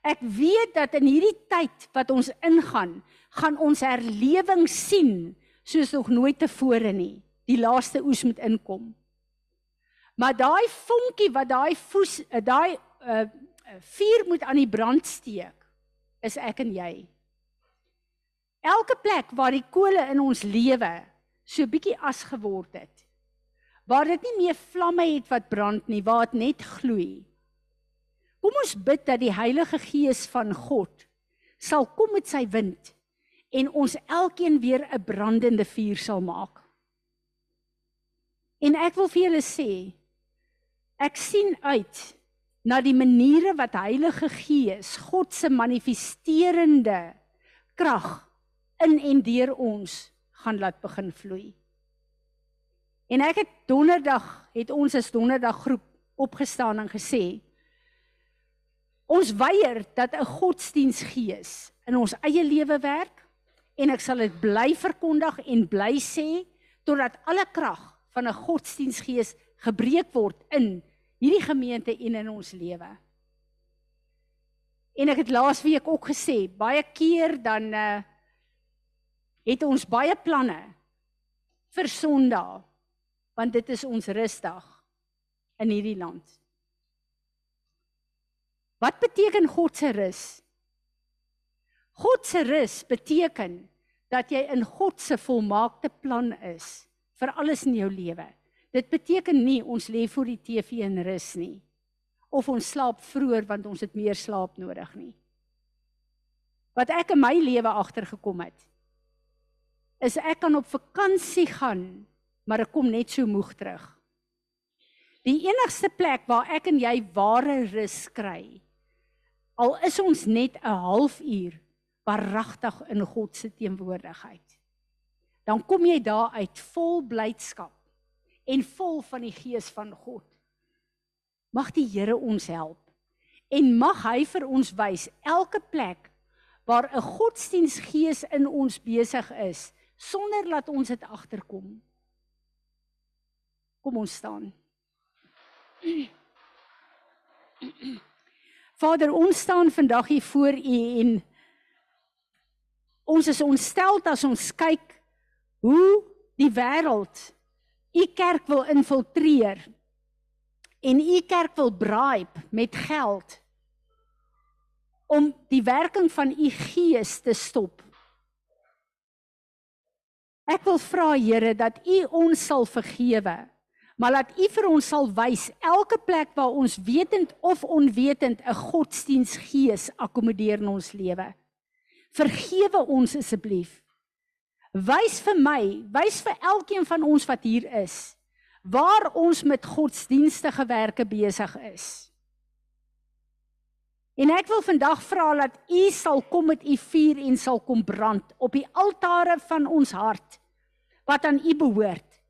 Ek weet dat in hierdie tyd wat ons ingaan, gaan ons herlewing sien soos nog nooit tevore nie. Die laaste oes moet inkom. Maar daai vonkie wat daai voes eh, daai uh, vuur moet aan die brand steek is ek en jy. Elke plek waar die kole in ons lewe so bietjie as geword het. Waar dit nie meer vlamme het wat brand nie, waar dit net gloei. Kom ons bid dat die Heilige Gees van God sal kom met sy wind en ons elkeen weer 'n brandende vuur sal maak. En ek wil vir julle sê, Ek sien uit na die maniere wat Heilige Gees, God se manifesterende krag in en deur ons gaan laat begin vloei. En ek het donderdag het ons as donderdag groep opgestaan en gesê ons weier dat 'n godsdiensgees in ons eie lewe werk en ek sal dit bly verkondig en bly sê totdat alle krag van 'n godsdiensgees gebreek word in hierdie gemeente en in ons lewe. En ek het laasweek ook gesê, baie keer dan uh het ons baie planne vir Sondag want dit is ons rusdag in hierdie land. Wat beteken God se rus? God se rus beteken dat jy in God se volmaakte plan is vir alles in jou lewe. Dit beteken nie ons lê voor die TV en rus nie of ons slaap vroeër want ons het meer slaap nodig nie. Wat ek in my lewe agtergekom het is ek kan op vakansie gaan, maar ek kom net so moeg terug. Die enigste plek waar ek en jy ware rus kry al is ons net 'n halfuur waaragtig in God se teenwoordigheid. Dan kom jy daar uit vol blydskap en vol van die gees van God. Mag die Here ons help en mag hy vir ons wys elke plek waar 'n godsdiensgees in ons besig is sonder laat ons dit agterkom. Kom ons staan. Vader, ons staan vandag hier voor U en ons is ontstel as ons kyk hoe die wêreld u kerk wil infiltreer en u kerk wil bribe met geld om die werking van u gees te stop. Ek wil vra Here dat u ons sal vergewe, maar dat u vir ons sal wys elke plek waar ons wetend of onwetend 'n godsdiensgees akkommodeer in ons lewe. Vergewe ons asseblief. Wys vir my, wys vir elkeen van ons wat hier is, waar ons met godsdienstige werke besig is. En ek wil vandag vra dat U sal kom met U vuur en sal kom brand op die altare van ons hart wat aan U behoort.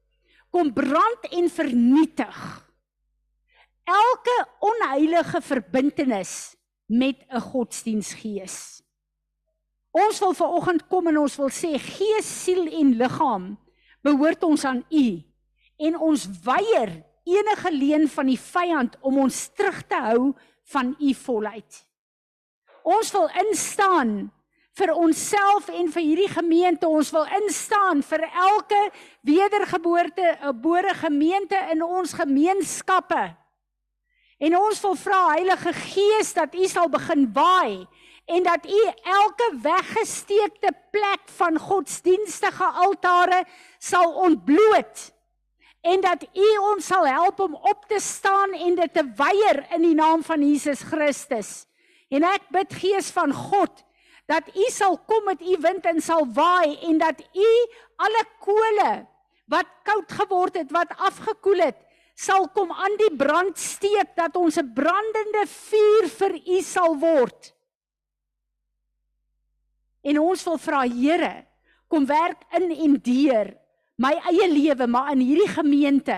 Kom brand en vernietig elke onheilige verbintenis met 'n godsdiensgees. Ons wil ver oggend kom en ons wil sê gees, siel en liggaam behoort ons aan U en ons weier enige leen van die vyand om ons terug te hou van U volheid. Ons wil instaan vir onsself en vir hierdie gemeente. Ons wil instaan vir elke wedergeboorte, 'n bore gemeente in ons gemeenskappe. En ons wil vra Heilige Gees dat U sal begin waai en dat u elke weggesteekte plek van godsdienstige altare sal ontbloot en dat u ons sal help om op te staan en dit te weier in die naam van Jesus Christus. En ek bid Gees van God dat u sal kom met u wind en sal waai en dat u alle kole wat koud geword het, wat afgekoel het, sal kom aan die brand steek dat ons 'n brandende vuur vir u sal word. En ons wil vra Here, kom werk in en deur my eie lewe, maar in hierdie gemeente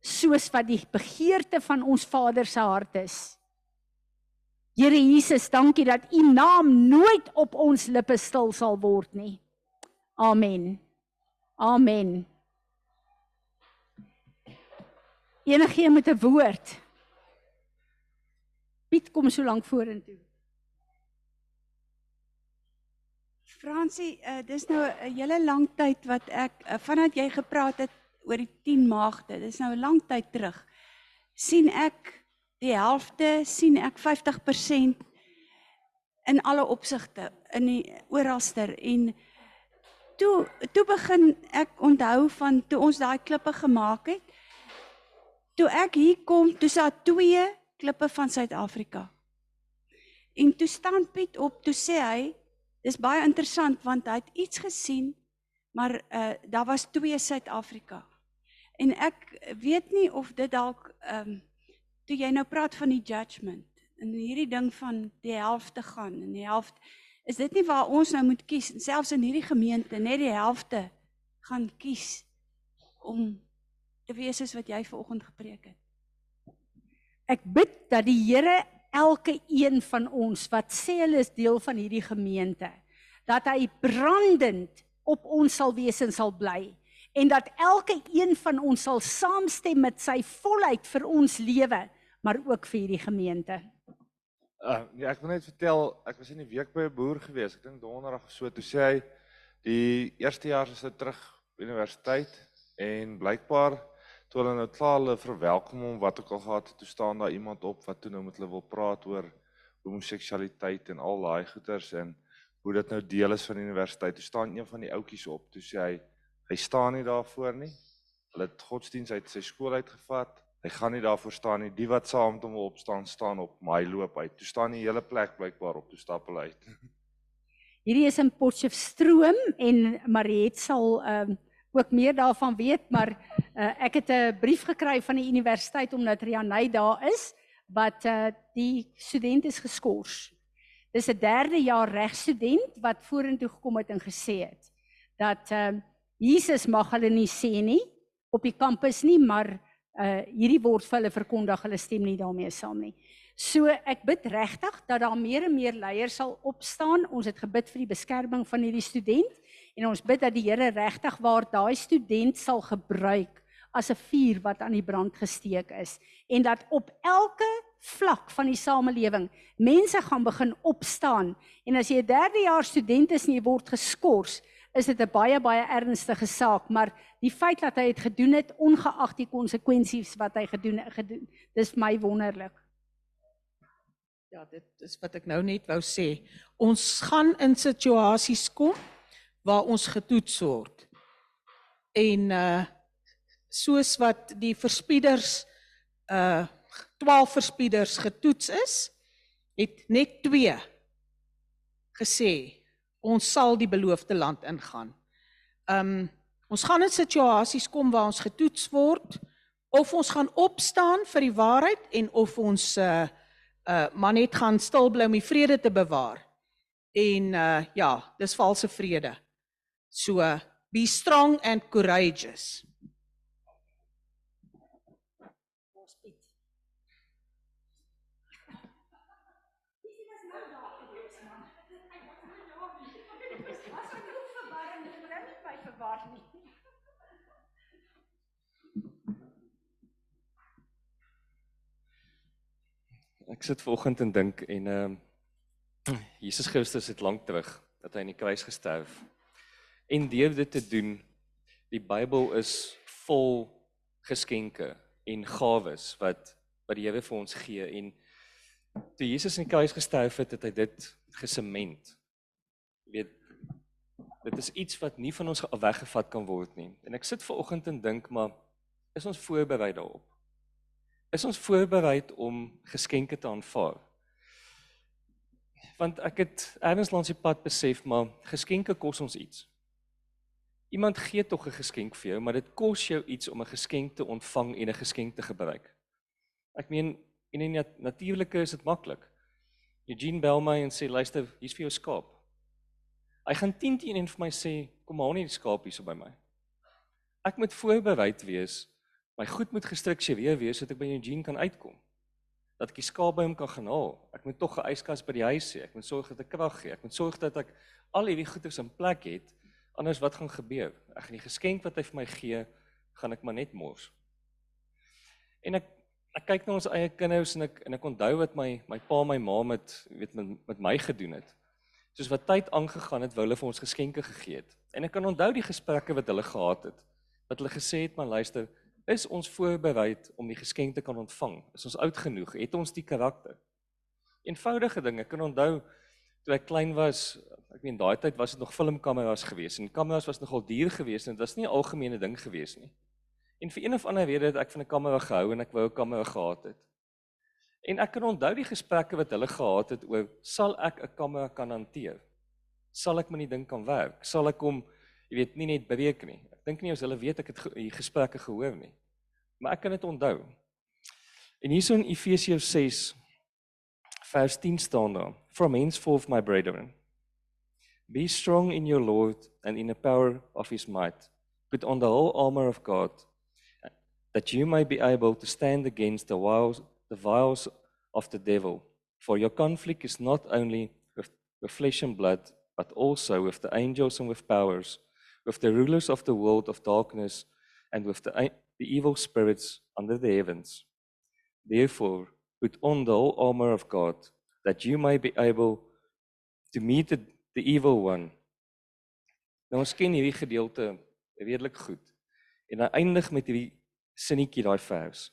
soos wat die begeerte van ons Vader se hart is. Here Jesus, dankie dat U naam nooit op ons lippe stil sal word nie. Amen. Amen. Enigeen met 'n woord. Piet kom so lank vorentoe. Fransie, uh, dis nou 'n hele lang tyd wat ek uh, vandat jy gepraat het oor die 10 maagde. Dis nou 'n lang tyd terug. sien ek die helfte, sien ek 50% in alle opsigte in die oralster en toe toe begin ek onthou van toe ons daai klippe gemaak het. Toe ek hier kom, toe sa twee klippe van Suid-Afrika. En toe staan Piet op, toe sê hy, dis baie interessant want hy het iets gesien, maar uh daar was twee Suid-Afrika. En ek weet nie of dit dalk ehm um, toe jy nou praat van die judgment en hierdie ding van die helfte gaan en die helfte is dit nie waar ons nou moet kies en selfs in hierdie gemeente net die helfte gaan kies om te wees soos wat jy vanoggend gepreek het. Ek bid dat die Here elke een van ons wat sê hulle is deel van hierdie gemeente, dat hy brandend op ons sal wees en sal bly en dat elke een van ons sal saamstem met sy volheid vir ons lewe, maar ook vir hierdie gemeente. Uh, nee, ek wil net vertel, ek was in die week by 'n boer gewees. Ek dink donderdag so, toe sê hy die eerste jaar is hy terug universiteit en blykbaar toe hulle nou klaar hulle verwelkom hom wat ook al gehad het, toe staan daar iemand op wat toe nou met hulle wil praat oor homoseksualiteit en al daai goeters en hoe dit nou deel is van die universiteit. Toe staan een van die ouetjies op, toe sê hy Hy staan nie daarvoor nie. Hulle het godsdiens uit sy skool uitgevat. Hy gaan nie daarvoor staan nie. Die wat saam met hom wil opstaan, staan op, maar hy loop uit. Toe staan die hele plek blykbaar op, toe stap hulle uit. Hierdie is in Potchefstroom en Mariet sal ehm um, ook meer daarvan weet, maar uh, ek het 'n brief gekry van die universiteit omdat Rianey daar is wat uh, die student is geskort. Dis 'n derde jaar regstudent wat vorentoe gekom het en gesê het dat ehm uh, Jesus mag hulle nie sê nie op die kampus nie, maar uh hierdie word vir hulle verkondig, hulle stem nie daarmee saam nie. So ek bid regtig dat daar meer en meer leiers sal opstaan. Ons het gebid vir die beskerming van hierdie student en ons bid dat die Here regtig waar daai student sal gebruik as 'n vuur wat aan die brand gesteek is en dat op elke vlak van die samelewing mense gaan begin opstaan en as jy 'n derde jaar student is en jy word geskort is dit 'n baie baie ernstige saak, maar die feit dat hy dit gedoen het ongeag die konsekwensies wat hy gedoen gedoen, dis my wonderlik. Ja, dit is wat ek nou net wou sê. Ons gaan in situasies kom waar ons getoets word. En uh soos wat die verspieders uh 12 verspieders getoets is, het net 2 gesê ons sal die beloofde land ingaan. Um ons gaan in situasies kom waar ons getoets word of ons gaan opstaan vir die waarheid en of ons uh uh maar net gaan stil bly om die vrede te bewaar. En uh ja, dis valse vrede. So be strong and courageous. Ek sit vanoggend en dink en ehm uh, Jesus Christus het lank terug dat hy aan die kruis gesterf. En deur dit te doen, die Bybel is vol geskenke en gawes wat wat die Here vir ons gee en toe Jesus aan die kruis gesterf het, het hy dit gesement. Jy weet dit is iets wat nie van ons weggevat kan word nie. En ek sit vanoggend en dink maar is ons voorberei daarop? is ons voorberei om geskenke te aanvaar. Want ek het ergens langs die pad besef maar geskenke kos ons iets. Iemand gee tog 'n geskenk vir jou, maar dit kos jou iets om 'n geskenk te ontvang en 'n geskenk te gebruik. Ek meen in 'n natuurlike is dit maklik. Eugene bel my en sê luister, hier's vir jou skaap. Hy gaan 10 teen en vir my sê, "Kom haal net die skaap hier so by my." Ek moet voorbereid wees. My goed moet gestruktureer wees sodat ek by Eugene kan uitkom. Dat ek die skaap by hom kan gaan haal. Ek moet tog 'n yskas by die huis hê. Ek moet sorg dat ek krag gee. Ek moet sorg dat ek al hierdie goeders in plek het. Anders wat gaan gebeur? Ek gaan die geskenk wat hy vir my gee, gaan ek maar net mors. En ek ek kyk na ons eie kinders en ek en ek onthou wat my my pa my ma met weet met, met my gedoen het. Soos wat tyd aangegaan het, wou hulle vir ons geskenke gegee het. En ek kan onthou die gesprekke wat hulle gehad het. Wat hulle gesê het, "Maar luister, is ons voorbereid om die geskenk te kan ontvang? Is ons oud genoeg? Het ons die karakter?" Eenvoudige dinge. Ek kan onthou toe ek klein was, meen daai tyd was dit nog filmkameras gewees en kameras was nogal duur gewees en dit was nie 'n algemene ding gewees nie. En vir een of ander rede het ek van 'n kamera gehou en ek wou 'n kamera gehad het. En ek kan onthou die gesprekke wat hulle gehad het oor sal ek 'n kamera kan hanteer? Sal ek met die ding kan werk? Sal ek hom, jy weet, nie net breek nie. Ek dink nie ons hulle weet ek het die gesprekke gehoor nie. Maar ek kan dit onthou. En hierso in Efesiërs 6 vers 10 staan daar: From henceforth my brethren, be strong in your Lord and in the power of his might. Put on the whole armor of God that you may be able to stand against the wiles the wiles of the devil. For your conflict is not only with, with flesh and blood, but also with the angels and with powers, with the rulers of the world of darkness, and with the, the evil spirits under the heavens. Therefore, put on the whole armor of God, that you may be able to meet the, the evil one. Nou ons ken hierdie gedeelte redelik goed. En hy eindig met hierdie sinnetjie daai vers.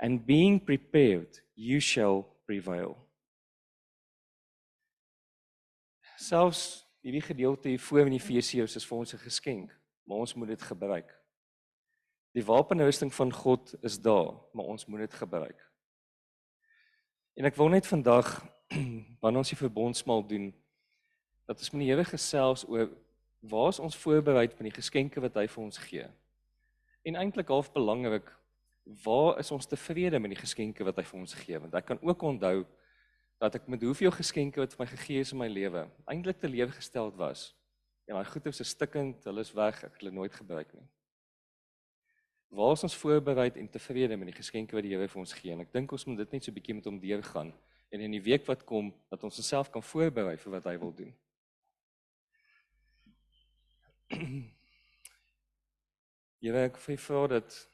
And being prepared, you shall prevail. Selfs hierdie gedeelte hier voor in Efesiërs is vir ons 'n geskenk, maar ons moet dit gebruik. Die wapenrusting van God is daar, maar ons moet dit gebruik. En ek wil net vandag wanneer ons die verbondsmaal doen, dat ons met die Here gesels oor waar is ons voorbereid met die geskenke wat hy vir ons gee. En eintlik half belangrik, waar is ons tevrede met die geskenke wat hy vir ons gee? Want ek kan ook onthou dat ek met hoeveel geskenke wat vir my gegee is in my lewe, eintlik te lewe gestel was. En daai goeders is stikkend, hulle is weg, ek het hulle nooit gebruik nie. Waar is ons voorbereid en tevrede met die geskenke wat die Here vir ons gee? En ek dink ons moet dit net so 'n bietjie met hom deurgaan en in die week wat kom dat ons onsself kan voorberei vir wat hy wil doen. Here ek vra dat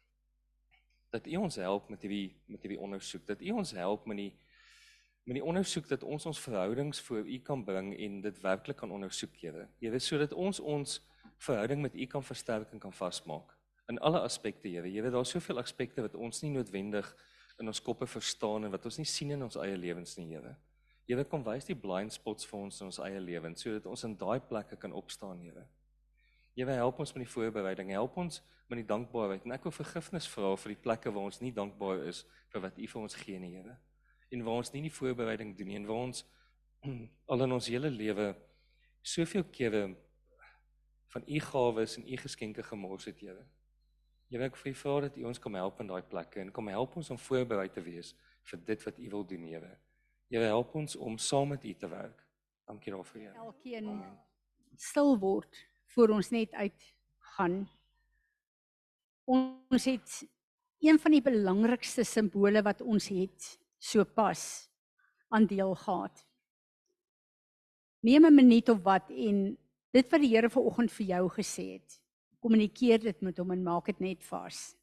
dat U ons help met hierdie met hierdie ondersoek, dat U ons help met die met die ondersoek dat ons ons verhoudings voor U kan bring en dit werklik kan ondersoek, Here. Here, sodat ons ons verhouding met U kan versterk en kan vasmaak in alle aspekte, Here. Here, daar's soveel aspekte wat ons nie noodwendig in ons koppe verstaan en wat ons nie sien in ons eie lewens nie, Here. Here, kom wys die blind spots vir ons in ons eie lewens sodat ons in daai plekke kan opstaan, Here. Here help ons met die voorbereiding, help ons met die dankbaarheid. En ek wil vergifnis vra vir die plekke waar ons nie dankbaar is vir wat U vir ons gee Here. En waar ons nie die voorbereiding doen nie en waar ons al in ons hele lewe soveel kere van U gawes en U geskenke gemors het, Here. Here, ek vra dat U ons kom help in daai plekke en kom help ons om voorberei te wees vir dit wat U wil doen, Here. Here, help ons om saam met U te werk. Dankie daarvoor, Here. Elkeen stil word voor ons net uitgaan. Ons het een van die belangrikste simbole wat ons het sopas aan deel gehad. Neem 'n minuut of wat en dit wat die Here vanoggend vir jou gesê het, kommunikeer dit met hom en maak dit net vas.